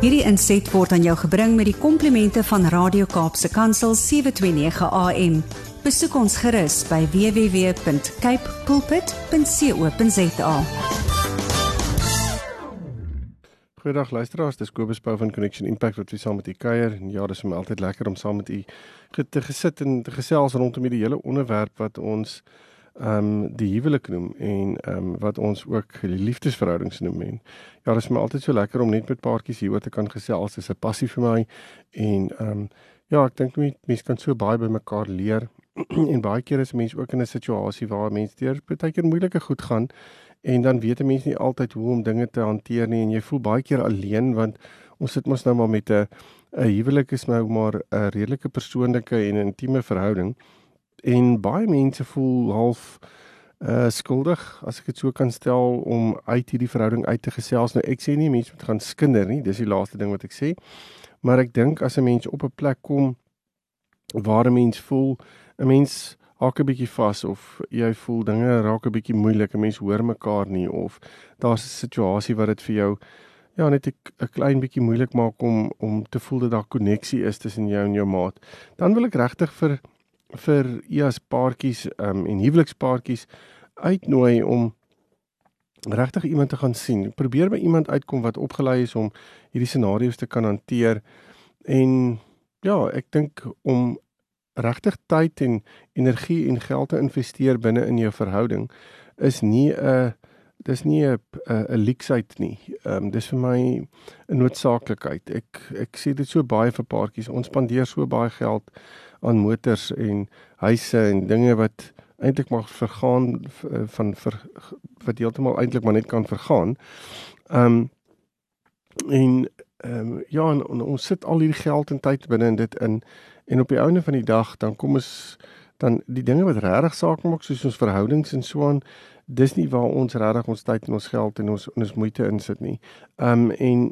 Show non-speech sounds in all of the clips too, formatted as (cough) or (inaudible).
Hierdie inset word aan jou gebring met die komplimente van Radio Kaapse Kansel 729 AM. Besoek ons gerus by www.cape pulpit.co.za. Goeiedag luisteraars, dis Kobus Pau van Connection Impact wat weer saam met u kuier. En ja, dis vir my altyd lekker om saam met u te gesit en te gesels rondom die hele onderwerp wat ons ehm um, die huwelik noem en ehm um, wat ons ook die liefdesverhoudings noem en ja, dit is my altyd so lekker om net met paartjies hieroor te kan gesels. Dit is 'n passie vir my en ehm um, ja, ek dink mense kan so baie by mekaar leer (clears throat) en baie keer is mense ook in 'n situasie waar mense deur baie keer moeilike goed gaan en dan weet 'n mens nie altyd hoe om dinge te hanteer nie en jy voel baie keer alleen want ons sit mos nou maar met 'n 'n huwelik is nou maar 'n redelike persoonlike en intieme verhouding en baie mense voel half uh skuldig as ek dit so kan stel om uit hierdie verhouding uit te gesels. Nou ek sê nie mense moet gaan skinder nie, dis die laaste ding wat ek sê. Maar ek dink as 'n mens op 'n plek kom waar 'n mens voel 'n mens haak 'n bietjie vas of jy voel dinge raak 'n bietjie moeilik, 'n mens hoor mekaar nie of daar's 'n situasie wat dit vir jou ja net 'n klein bietjie moeilik maak om om te voel dat daar koneksie is tussen jou en jou maat. Dan wil ek regtig vir vir eers paartjies um, en huwelikspaartjies uitnooi om regtig iemand te gaan sien. Probeer by iemand uitkom wat opgelei is om hierdie scenario's te kan hanteer. En ja, ek dink om regtig tyd en energie en geld te investeer binne in jou verhouding is nie 'n dis nie 'n 'n leksheid nie. Ehm um, dis vir my 'n noodsaaklikheid. Ek ek sê dit so baie vir paartjies. Ons spandeer so baie geld aan motors en huise en dinge wat eintlik maar vergaan van ver, wat heeltemal eintlik maar net kan vergaan. Ehm um, en ehm um, ja, en, en ons sit al hierdie geld en tyd binne in dit in en op die einde van die dag dan kom ons dan die dinge wat regtig saak maak soos ons verhoudings en so aan dis nie waar ons regtig ons tyd en ons geld en ons ons moeite insit nie. Ehm um, en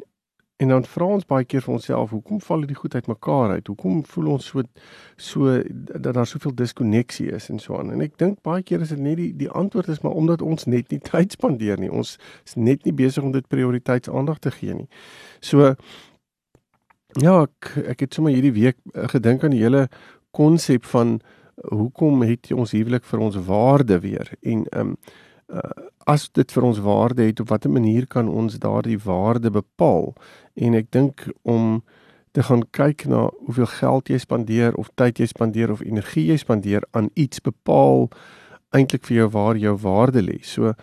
En dan vra ons baie keer vir onsself, hoekom val hierdie goed uitmekaar uit? Hoekom voel ons so so dat daar soveel diskonneksie is en so aan? En ek dink baie keer is dit net die die antwoord is maar omdat ons net nie (laughs) tyd spandeer nie. Ons is net nie besig om dit prioriteitsaandag te gee nie. So ja, ek ek het sommer hierdie week eh, gedink aan die hele konsep van hoekom het ons huwelik vir ons waarde weer? En ehm um, uh, as dit vir ons waarde het op watter manier kan ons daardie waarde bepaal? En ek dink om te gaan kyk na hoeveel geld jy spandeer of tyd jy spandeer of energie jy spandeer aan iets bepaal eintlik vir jou waar jou waarde lê. So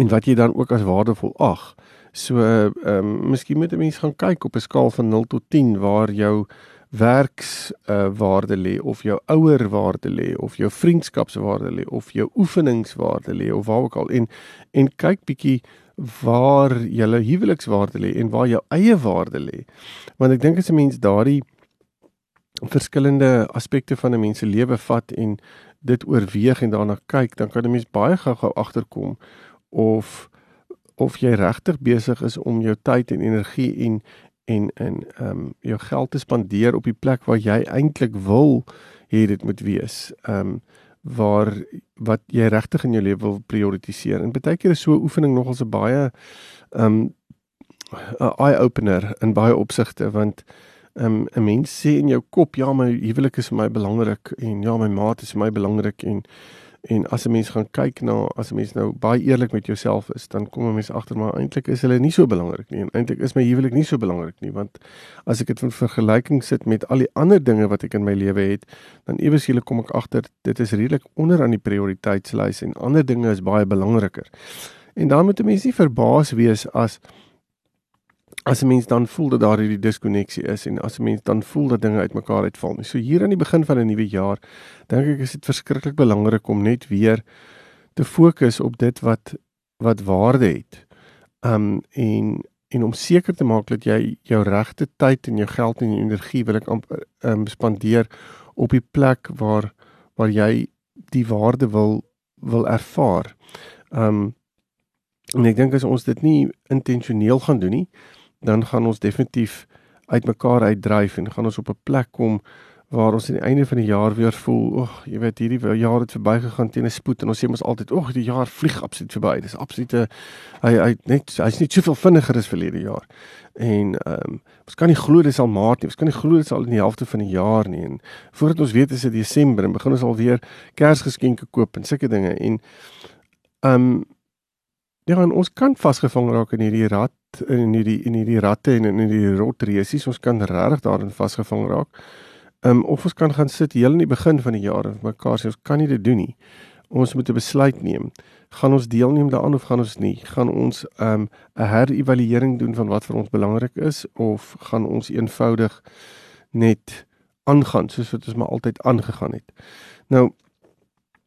en wat jy dan ook as waardevol ag. So ehm um, miskien moet 'n mens gaan kyk op 'n skaal van 0 tot 10 waar jou werks uh, lê of jou ouer waarde lê of jou vriendskapswaarde lê of jou oefeningswaarde lê of waar ook al. En en kyk bietjie waar julle huwelikswaarde lê en waar jou eie waarde lê. Want ek dink as 'n mens daardie verskillende aspekte van 'n mens se lewe vat en dit oorweeg en daarna kyk dan kan 'n mens baie gou-gou agterkom of of jy regtig besig is om jou tyd en energie en en en ehm um, jou geld te spandeer op die plek waar jy eintlik wil hê dit moet wees. Ehm um, waar wat jy regtig in jou lewe wil prioritiseer. En baie keer is so 'n oefening nogals 'n baie ehm um, eye opener in baie opsigte want ehm um, 'n mens sê in jou kop ja, my huwelik is vir my belangrik en ja, my maat is vir my belangrik en En as 'n mens gaan kyk na as 'n mens nou baie eerlik met jouself is, dan kom 'n mens agter maar eintlik is hulle nie so belangrik nie. En eintlik is my huwelik nie so belangrik nie, want as ek dit in vergelyking sit met al die ander dinge wat ek in my lewe het, dan iewers hier kom ek agter dit is redelik onder aan die prioriteitslys en ander dinge is baie belangriker. En dan moet 'n mens nie verbaas wees as as 'n mens dan voel dat daar hierdie diskonneksie is en as 'n mens dan voel dat dinge uitmekaar uitval nie. So hier aan die begin van 'n nuwe jaar, dink ek is dit verskriklik belangrik om net weer te fokus op dit wat wat waarde het. Um en en om seker te maak dat jy jou regte tyd en jou geld en jou energie wil ek um spandeer op die plek waar waar jy die waarde wil wil ervaar. Um en ek dink as ons dit nie intentioneel gaan doen nie, dan gaan ons definitief uitmekaar uitdryf en gaan ons op 'n plek kom waar ons aan die einde van die jaar weer voel, ag, jy weet hierdie jaar het verbygegaan teen 'n spoed en ons sê mos altyd, ag, die jaar vlieg absoluut verby. Dis absolute hy hy net hy's net soveel vinniger as verlede jaar. En ehm um, ons kan nie glo dis al Maart nie. Ons kan nie glo dit is al in die helfte van die jaar nie. En voordat ons weet is dit Desember en begin ons alweer Kersgeskenke koop en sulke dinge en ehm um, ja, en ons kan vasgevang raak in hierdie rat in hierdie in hierdie ratte en in hierdie rotresies. Ons kan regtig daarin vasgevang raak. Ehm um, of ons kan gaan sit heel in die begin van die jaar en mekaar sê ons kan nie dit doen nie. Ons moet 'n besluit neem. Gaan ons deelneem daaraan of gaan ons nie? Gaan ons ehm, 'n um, herëvaluering doen van wat vir ons belangrik is of gaan ons eenvoudig net aangaan soos wat ons maar altyd aangegaan het. Nou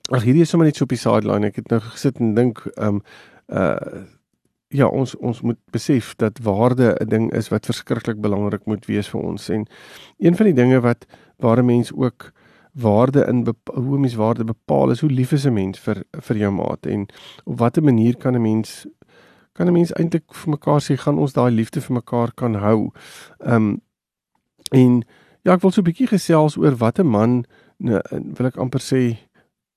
ag hierdie is sommer net so op die sideline. Ek het nou gesit en dink ehm um, uh ja, ons ons moet besef dat waarde 'n ding is wat verskriklik belangrik moet wees vir ons en een van die dinge wat waar 'n mens ook waarde in hoe mens waarde bepaal is hoe lief is 'n mens vir vir jou maat en op watter manier kan 'n mens kan 'n mens eintlik vir mekaar sê gaan ons daai liefde vir mekaar kan hou. Ehm um, en ja, ek wil so 'n bietjie gesels oor wat 'n man nou, wil ek amper sê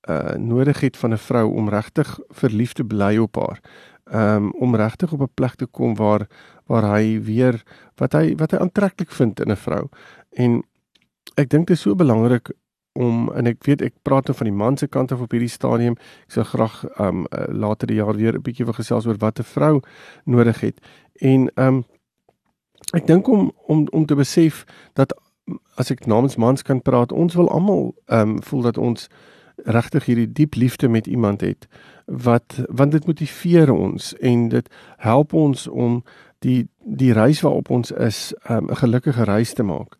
uh nodig het van 'n vrou om regtig verlief te bly op haar. Um, om regtig op 'n plek te kom waar waar hy weer wat hy wat hy aantreklik vind in 'n vrou. En ek dink dit is so belangrik om en ek weet ek praat nou van die man se kant af op hierdie stadium. Ek sou graag um later die jaar weer 'n bietjie wil gesels oor wat 'n vrou nodig het. En um ek dink om om om te besef dat as ek namens mans kan praat, ons wil almal um voel dat ons regtig hierdie diep liefde met iemand het wat want dit motiveer ons en dit help ons om die die reis waarop ons is um, 'n gelukkige reis te maak.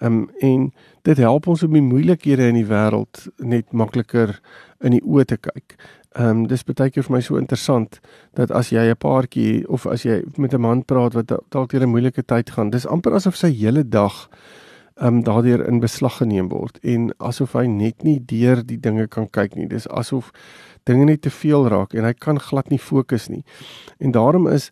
Um en dit help ons om die moeilikhede in die wêreld net makliker in die oë te kyk. Um dis baie keer vir my so interessant dat as jy 'n paartjie of as jy met 'n man praat wat dalk deur 'n moeilike tyd gaan, dis amper asof sy hele dag um daardeur in beslag geneem word en asof hy net nie deur die dinge kan kyk nie. Dis asof dinge net te veel raak en hy kan glad nie fokus nie. En daarom is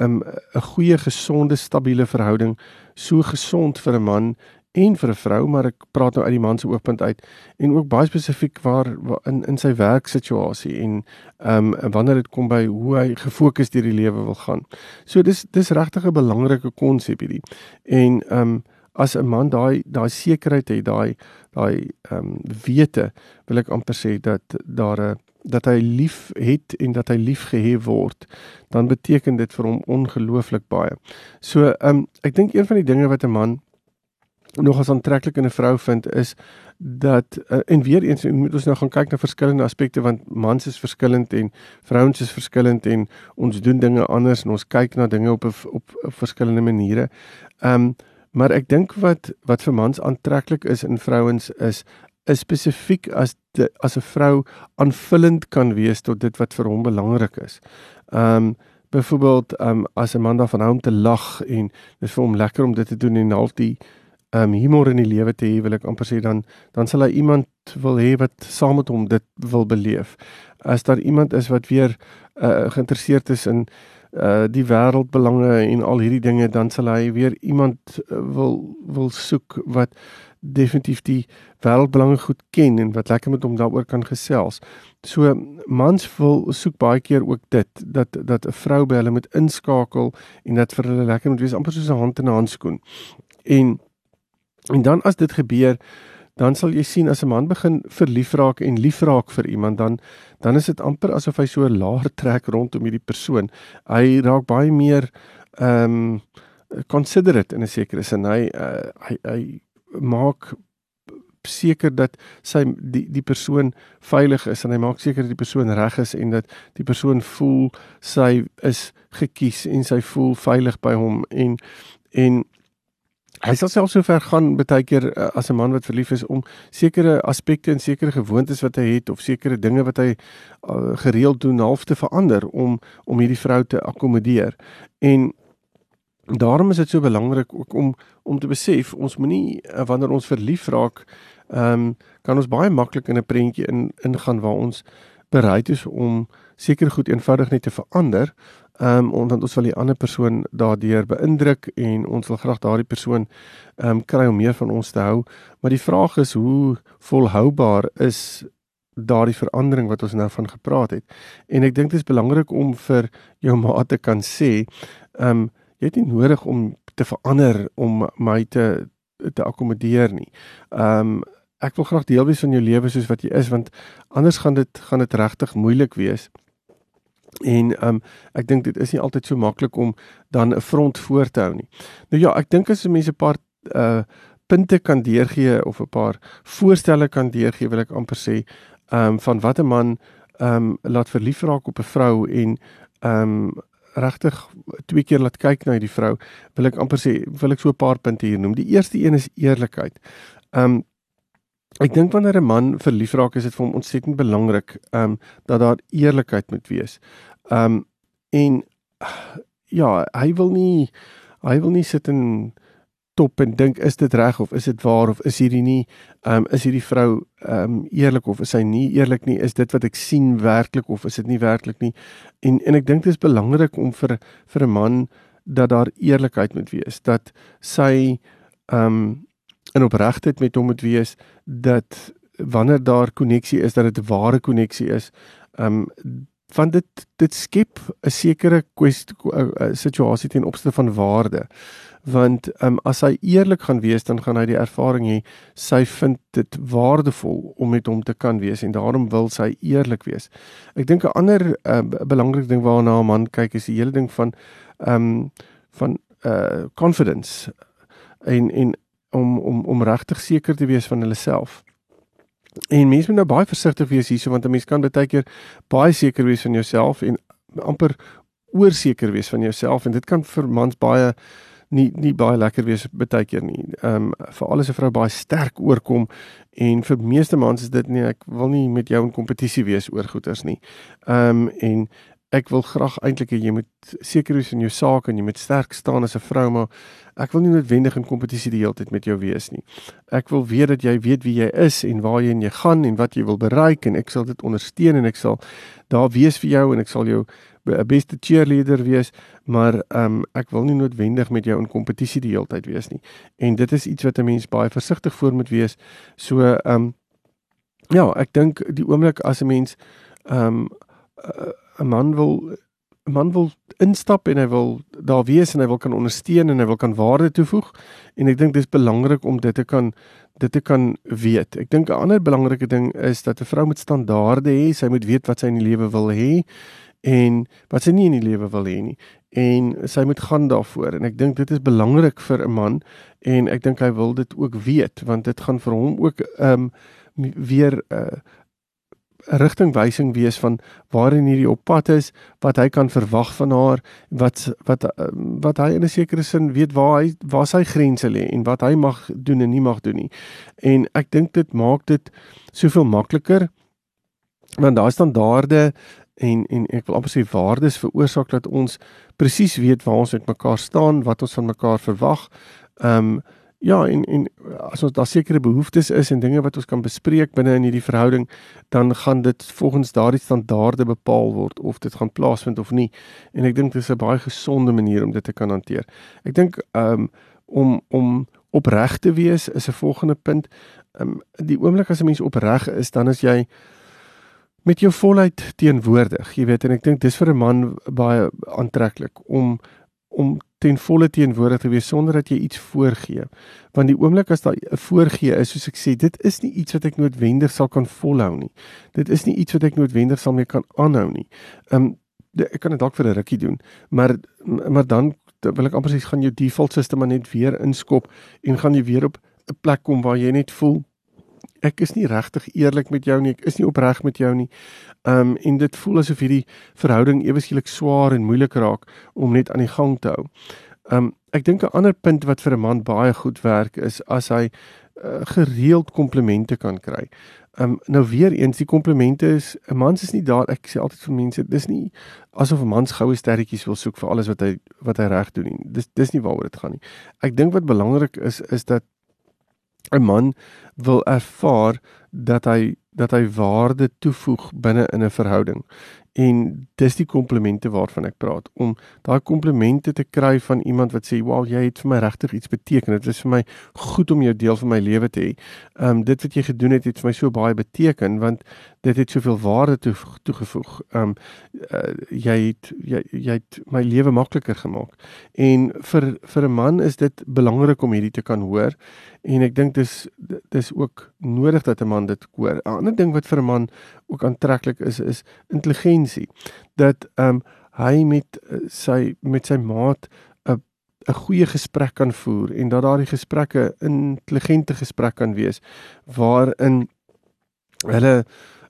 um 'n goeie gesonde stabiele verhouding so gesond vir 'n man en vir 'n vrou, maar ek praat nou uit die man se oogpunt uit en ook baie spesifiek waar, waar in in sy werksituasie en ehm um, wanneer dit kom by hoe hy gefokus deur die lewe wil gaan. So dis dis regtig 'n belangrike konsep hierdie. En ehm um, as 'n man daai daai sekerheid het, daai daai ehm um, wete, wil ek amper sê dat daar 'n dat hy lief het en dat hy lief gehê word, dan beteken dit vir hom ongelooflik baie. So ehm um, ek dink een van die dinge wat 'n man nog as aantreklik in 'n vrou vind is dat uh, en weer eens moet ons nou gaan kyk na verskillende aspekte want mans is verskillend en vrouens is verskillend en ons doen dinge anders en ons kyk na dinge op, op, op verskillende maniere. Ehm um, maar ek dink wat wat vir mans aantreklik is in vrouens is is spesifiek as de, as 'n vrou aanvullend kan wees tot dit wat vir hom belangrik is. Ehm um, byvoorbeeld ehm um, as 'n man daarvan hou om te lag en dit vir hom lekker om dit te doen en half die um, humor in die lewe te hê, wil ek amper sê dan dan sal hy iemand wil hê wat saam met hom dit wil beleef. As daar iemand is wat weer uh, geïnteresseerd is in uh die wêreldbelange en al hierdie dinge dan sal hy weer iemand uh, wil wil soek wat definitief die wêreldbelange goed ken en wat lekker met hom daaroor kan gesels. So mans wil soek baie keer ook dit dat dat 'n vrou by hulle moet inskakel en dat vir hulle lekker moet wees amper soos 'n hand in 'n handskoen. En En dan as dit gebeur, dan sal jy sien as 'n man begin verlief raak en lief raak vir iemand, dan dan is dit amper asof hy so 'n laer trek rondom hierdie persoon. Hy raak baie meer ehm um, considerate in 'n sekere sin. Hy uh, hy hy maak seker dat sy die die persoon veilig is en hy maak seker dat die persoon reg is en dat die persoon voel sy is gekies en sy voel veilig by hom en en Hy sal self so ver gaan baie keer uh, as 'n man wat verlief is om sekere aspekte en sekere gewoontes wat hy het of sekere dinge wat hy uh, gereeld doen half te verander om om hierdie vrou te akkommodeer. En daarom is dit so belangrik ook om om te besef ons moenie uh, wanneer ons verlief raak, ehm um, kan ons baie maklik in 'n prentjie in ingaan waar ons bereid is om sekere goed eenvoudig net te verander Ehm um, want ons wil die ander persoon daardeur beïndruk en ons wil graag daardie persoon ehm um, kry om meer van ons te hou. Maar die vraag is hoe volhoubaar is daardie verandering wat ons nou van gepraat het. En ek dink dit is belangrik om vir jou maat te kan sê, ehm um, jy het nie nodig om te verander om my te te akkommodeer nie. Ehm um, ek wil graag deel wees van jou lewe soos wat jy is want anders gaan dit gaan dit regtig moeilik wees. En um, ek dink dit is nie altyd so maklik om dan 'n front voor te hou nie. Nou ja, ek dink as mense 'n paar uh punte kan deurgee of 'n paar voorstelle kan deurgee, wil ek amper sê, um, van wat 'n man um, laat verlief raak op 'n vrou en um, regtig twee keer laat kyk na die vrou, wil ek amper sê, wil ek so 'n paar punte hier noem. Die eerste een is eerlikheid. Um, Ek dink wanneer 'n man verlief raak, is dit vir hom ontsettend belangrik ehm um, dat daar eerlikheid moet wees. Ehm um, en ja, hy wil nie hy wil nie sit en top en dink is dit reg of is dit waar of is hierdie nie ehm um, is hierdie vrou ehm um, eerlik of is sy nie eerlik nie? Is dit wat ek sien werklik of is dit nie werklik nie? En en ek dink dit is belangrik om vir vir 'n man dat daar eerlikheid moet wees, dat sy ehm um, in opregtheid met hom moet wees dat wanneer daar koneksie is dat dit 'n ware koneksie is. Um want dit dit skep 'n sekere kwestie situasie ten opsigte van waarde. Want um as hy eerlik gaan wees, dan gaan hy die ervaring hê sy vind dit waardevol om met hom te kan wees en daarom wil sy eerlik wees. Ek dink 'n ander uh, belangrike ding waarna 'n man kyk is die hele ding van um van uh confidence en en om om om regtig seker te wees van hulle self. En mense moet nou baie versigtig wees hierso want 'n mens kan baie keer baie seker wees van jouself en amper oorseker wees van jouself en dit kan vir mans baie nie nie baie lekker wees baie keer nie. Ehm um, vir alles 'n vrou baie sterk oorkom en vir meeste mans is dit nie ek wil nie met jou in kompetisie wees oor goeders nie. Ehm um, en ek wil graag eintlik hê jy moet seker wees in jou saak en jy moet sterk staan as 'n vrou maar ek wil nie noodwendig in kompetisie die hele tyd met jou wees nie. Ek wil weet dat jy weet wie jy is en waarheen jy gaan en wat jy wil bereik en ek sal dit ondersteun en ek sal daar wees vir jou en ek sal jou beste cheerleader wees, maar ehm um, ek wil nie noodwendig met jou in kompetisie die hele tyd wees nie. En dit is iets wat 'n mens baie versigtig voor moet wees. So ehm um, ja, ek dink die oomblik as 'n mens ehm um, 'n man wil 'n man wil instap en hy wil daar wees en hy wil kan ondersteun en hy wil kan waarde toevoeg en ek dink dis belangrik om dit te kan dit te kan weet. Ek dink 'n ander belangrike ding is dat 'n vrou moet standaarde hê, sy moet weet wat sy in die lewe wil hê en wat sy nie in die lewe wil hê nie. En sy moet gaan daarvoor. En ek dink dit is belangrik vir 'n man en ek dink hy wil dit ook weet want dit gaan vir hom ook ehm um, weer 'n uh, 'n rigtingwysing wees van waarin hierdie op pad is, wat hy kan verwag van haar, wat wat wat hy in 'n sekere sin weet waar hy waar sy grense lê en wat hy mag doen en nie mag doen nie. En ek dink dit maak dit soveel makliker want daar staan daarde en en ek wil amper sê waardes veroorsaak dat ons presies weet waar ons met mekaar staan, wat ons van mekaar verwag. Ehm um, Ja, en en as ons daar sekere behoeftes is en dinge wat ons kan bespreek binne in hierdie verhouding, dan gaan dit volgens daardie standaarde bepaal word of dit gaan plaasvind of nie. En ek dink dit is 'n baie gesonde manier om dit te kan hanteer. Ek dink um, om om opreg te wees is 'n volgende punt. Um, die oomblik as 'n mens opreg is, dan is jy met jou volheid teenwoordig. Jy weet en ek dink dis vir 'n man baie aantreklik om om ten volle teenwoordig te wees sonder dat jy iets voorgee. Want die oomblik as daar 'n voorgee is, soos ek sê, dit is nie iets wat ek noodwendig sal kan volhou nie. Dit is nie iets wat ek noodwendig sal mee kan aanhou nie. Um, ek kan dit dalk vir 'n rukkie doen, maar maar dan wil ek amper sê gaan jou default system net weer inskop en gaan jy weer op 'n plek kom waar jy net voel ek is nie regtig eerlik met jou nie, ek is nie opreg met jou nie. Um en dit voel asof hierdie verhouding ewe skielik swaar en moeilik raak om net aan die gang te hou. Um ek dink 'n ander punt wat vir 'n man baie goed werk is as hy uh, gereeld komplimente kan kry. Um nou weer eens die komplimente is 'n man is nie daar ek sê altyd vir mense dis nie asof 'n man goue sterretjies wil soek vir alles wat hy wat hy reg doen nie. Dis dis nie waaroor dit gaan nie. Ek dink wat belangrik is is dat 'n man wil ervaar dat hy dat hy waarde toevoeg binne in 'n verhouding. En dis die komplimente waarvan ek praat om daai komplimente te kry van iemand wat sê wow jy het vir my regtig iets beteken dit is vir my goed om jou deel van my lewe te hê. Ehm um, dit wat jy gedoen het het vir my so baie beteken want dit het soveel waarde toe, toegevoeg. Ehm um, uh, jy het jy, jy het my lewe makliker gemaak. En vir vir 'n man is dit belangrik om hierdie te kan hoor en ek dink dis dis ook nodig dat 'n man dit hoor. 'n Ander ding wat vir 'n man ook aantreklik is is intelligensie. Dat ehm um, hy met uh, sy met sy maat 'n 'n goeie gesprek kan voer en dat daardie gesprekke intelligente gesprek kan wees waarin hulle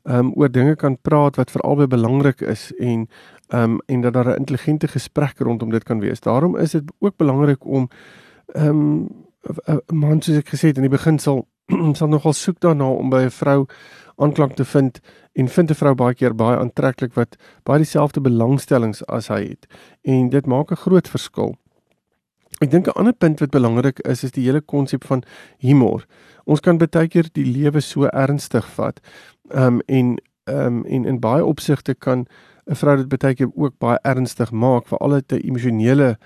ehm um, oor dinge kan praat wat vir albei belangrik is en ehm um, en dat daar 'n intelligente gesprek rondom dit kan wees. Daarom is dit ook belangrik om ehm um, 'n man soos ek gesê het in die begin sal (clears throat) sal nogal soek daarna om by 'n vrou aanklank te vind en vind 'n vrou baie keer baie aantreklik wat baie dieselfde belangstellings as hy het en dit maak 'n groot verskil. Ek dink 'n ander punt wat belangrik is is die hele konsep van humor. Ons kan baie keer die lewe so ernstig vat. Ehm um, en ehm um, en in baie opsigte kan 'n vrou dit baie keer ook baie ernstig maak vir al 'n emosionele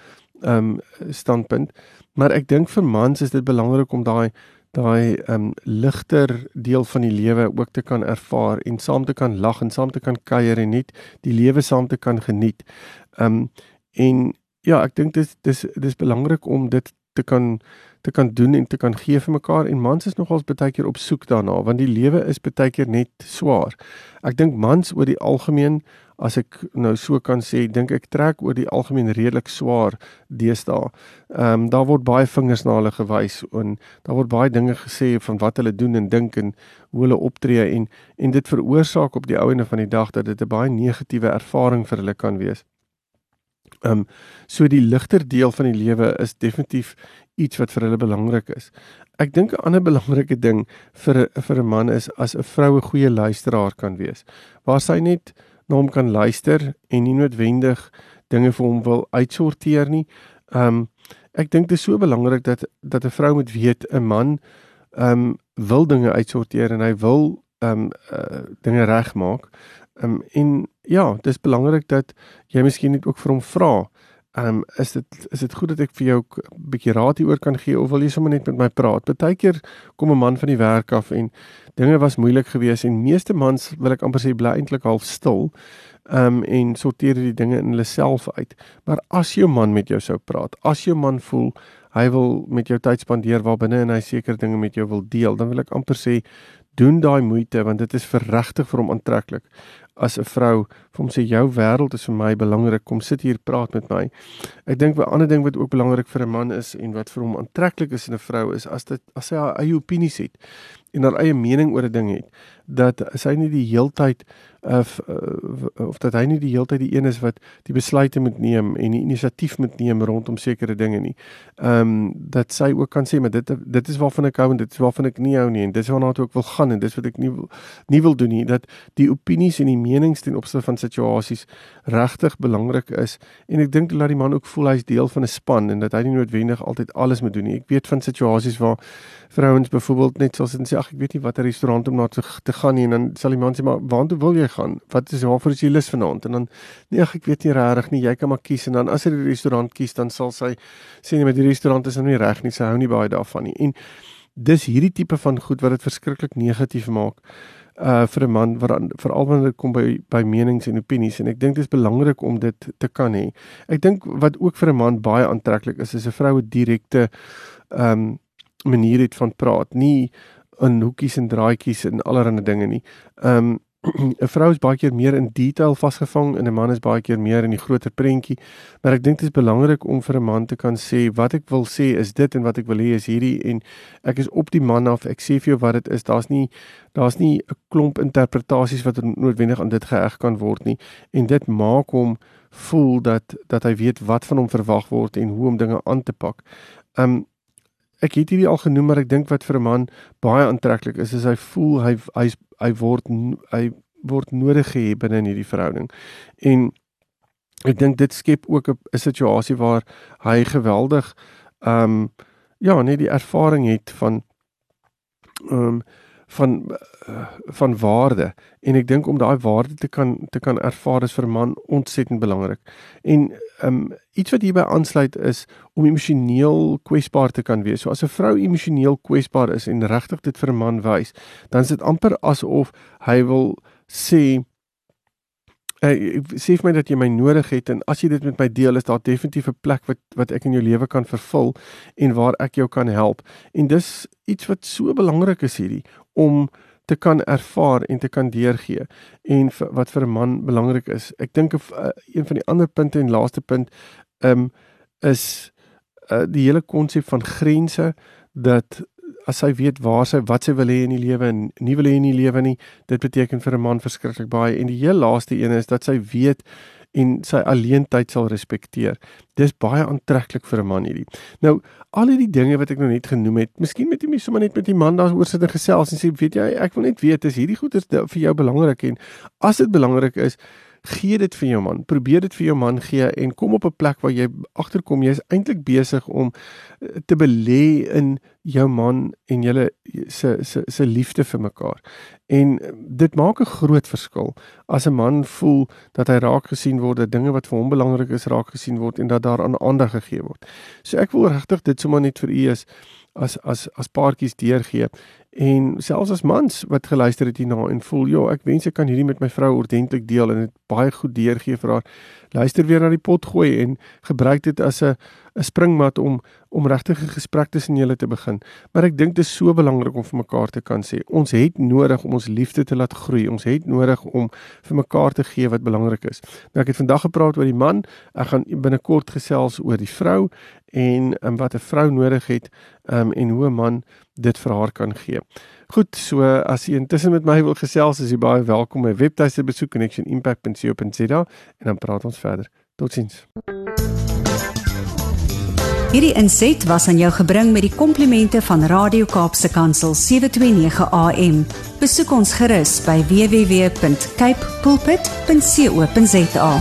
ehm um, standpunt. Maar ek dink vir mans is dit belangrik om daai daai um, ligter deel van die lewe ook te kan ervaar en saam te kan lag en saam te kan kuier en net die lewe saam te kan geniet. Um, en ja, ek dink dis dis dis belangrik om dit te kan te kan doen en te kan gee vir mekaar en mans is nogals baie keer op soek daarna want die lewe is baie keer net swaar. Ek dink mans oor die algemeen as ek nou so kan sê, dink ek trek oor die algemeen redelik swaar deesdae. Ehm um, daar word baie vingers na hulle gewys en daar word baie dinge gesê van wat hulle doen en dink en hoe hulle optree en en dit veroorsaak op die ou ende van die dag dat dit 'n baie negatiewe ervaring vir hulle kan wees. Ehm um, so die ligter deel van die lewe is definitief iets wat vir hulle belangrik is. Ek dink 'n ander (laughs) belangrike ding vir vir 'n man is as 'n vrou 'n goeie luisteraar kan wees. Waar sy net na hom kan luister en nie noodwendig dinge vir hom wil uitsorteer nie. Ehm um, ek dink dit is so belangrik dat dat 'n vrou moet weet 'n man ehm um, wil dinge uitsorteer en hy wil ehm um, uh, dinge regmaak. Ehm um, en ja, dit is belangrik dat jy miskien net ook vir hom vra. Ehm um, is dit is dit goed dat ek vir jou 'n bietjie raad hieroor kan gee of wil jy sommer net met my praat? Partykeer kom 'n man van die werk af en dinge was moeilik geweest en meeste mans wil ek amper sê bly eintlik half stil. Ehm um, en sorteer die dinge in hulle self uit. Maar as jou man met jou sou praat, as jou man voel hy wil met jou tyd spandeer waar binne en hy seker dinge met jou wil deel, dan wil ek amper sê doen daai moeite want dit is verregtig vir hom aantreklik as 'n vrou vir hom sê jou wêreld is vir my belangrik kom sit hier praat met my. Ek dink 'n ander ding wat ook belangrik vir 'n man is en wat vir hom aantreklik is in 'n vrou is as dit as hy haar eie opinies het en haar eie mening oor 'n ding het dat sy nie die heeltyd of uh, of dat hy nie die heeltyd die een is wat die besluite moet neem en die inisiatief moet neem rondom sekere dinge nie. Ehm um, dat sy ook kan sê maar dit dit is waarvan ek hou en dit is waarvan ek nie hou nie en dit is waarna ek ook wil gaan en dis wat ek nie wil nie wil doen nie dat die opinies en die menings ten opsigte van situasies regtig belangrik is en ek dink dat die man ook voel hy's deel van 'n span en dat hy nie noodwendig altyd alles moet doen nie. Ek weet van situasies waar vrouens byvoorbeeld net soos en sê ag ek weet nie watter restaurant om na te, te gaan nie en dan sal die man sê maar waartoe wil jy gaan? Wat is waarvoor is jy lus vanaand? En dan nee ag ek weet nie regtig nie, jy kan maar kies en dan as hy die restaurant kies dan sal sy sê nee met die restaurant is nou nie reg nie, sy hou nie baie daarvan nie. En dis hierdie tipe van goed wat dit verskriklik negatief maak uh vir 'n man wat veral wanneer dit kom by by menings en opinies en ek dink dit is belangrik om dit te kan hê. Ek dink wat ook vir 'n man baie aantreklik is is 'n vroue direkte um manier het van praat, nie in hoekies en draadjies en allerlei dinge nie. Um (clears throat) 'n vrou is baie keer meer in detail vasgevang en 'n man is baie keer meer in die groter prentjie. Maar ek dink dit is belangrik om vir 'n man te kan sê wat ek wil sê is dit en wat ek wil hê is hierdie en ek is op die man af. Ek sê vir jou wat dit is. Daar's nie daar's nie 'n klomp interpretasies wat noodwendig aan dit geheg kan word nie en dit maak hom voel dat dat hy weet wat van hom verwag word en hoe om dinge aan te pak. Um ek het hierdie al genoem maar ek dink wat vir 'n man baie aantreklik is is hy voel hy hy hy word hy word nodig gehê binne in hierdie verhouding. En ek dink dit skep ook 'n situasie waar hy geweldig ehm um, ja, net die ervaring het van ehm um, van uh, van waarde en ek dink om daai waarde te kan te kan ervaar is vir 'n man ontsettend belangrik. En um iets wat hierby aansluit is om emosioneel kwesbaar te kan wees. So as 'n vrou emosioneel kwesbaar is en regtig dit vir 'n man wys, dan is dit amper asof hy wil sê Uh, sê vir my dat jy my nodig het en as jy dit met my deel is daar definitief 'n plek wat wat ek in jou lewe kan vervul en waar ek jou kan help. En dis iets wat so belangrik is hierdie om te kan ervaar en te kan deurgee en vir, wat vir 'n man belangrik is. Ek dink uh, een van die ander punte en laaste punt um is uh, die hele konsep van grense dat as sy weet waar sy wat sy wil hê in die lewe en nie wil hê in die lewe nie, dit beteken vir 'n man verskriklik baie en die heel laaste een is dat sy weet en sy alleentyd sal respekteer. Dis baie aantreklik vir 'n man hierdie. Nou, al hierdie dinge wat ek nou net genoem het, miskien met jy sommer net met die man daaroor sit en gesels en sê, weet jy, ek wil net weet is hierdie goeders vir jou belangrik en as dit belangrik is, gee dit vir jou man. Probeer dit vir jou man gee en kom op 'n plek waar jy agterkom jy is eintlik besig om eh, te belê in jou man en julle se se se liefde vir mekaar. En eh, dit maak 'n groot verskil as 'n man voel dat hy raak gesien word, dinge wat vir hom belangrik is raak gesien word en dat daar aan aandag gegee word. So ek wil regtig dit sommer net vir u is as as as paartjies deurgee en selfs as mans wat geluister het hierna en voel ja ek wens ek kan hierdie met my vrou ordentlik deel en dit baie goed deurgee vir haar luister weer na die pot gooi en gebruik dit as 'n 'n springmat om om regtig 'n gesprek tussen julle te begin. Maar ek dink dit is so belangrik om vir mekaar te kan sê ons het nodig om ons liefde te laat groei. Ons het nodig om vir mekaar te gee wat belangrik is. Nou ek het vandag gepraat oor die man. Ek gaan binnekort gesels oor die vrou en um, wat 'n vrou nodig het um, en hoe 'n man dit vir haar kan gee. Goed, so as jy intussen met my wil gesels, is jy baie welkom my webtuiste besoek connectionimpact.co.za en dan praat ons verder. Totsiens. Hierdie inset was aan jou gebring met die komplimente van Radio Kaapse Kansel 729 AM. Besoek ons gerus by www.cape pulpit.co.za.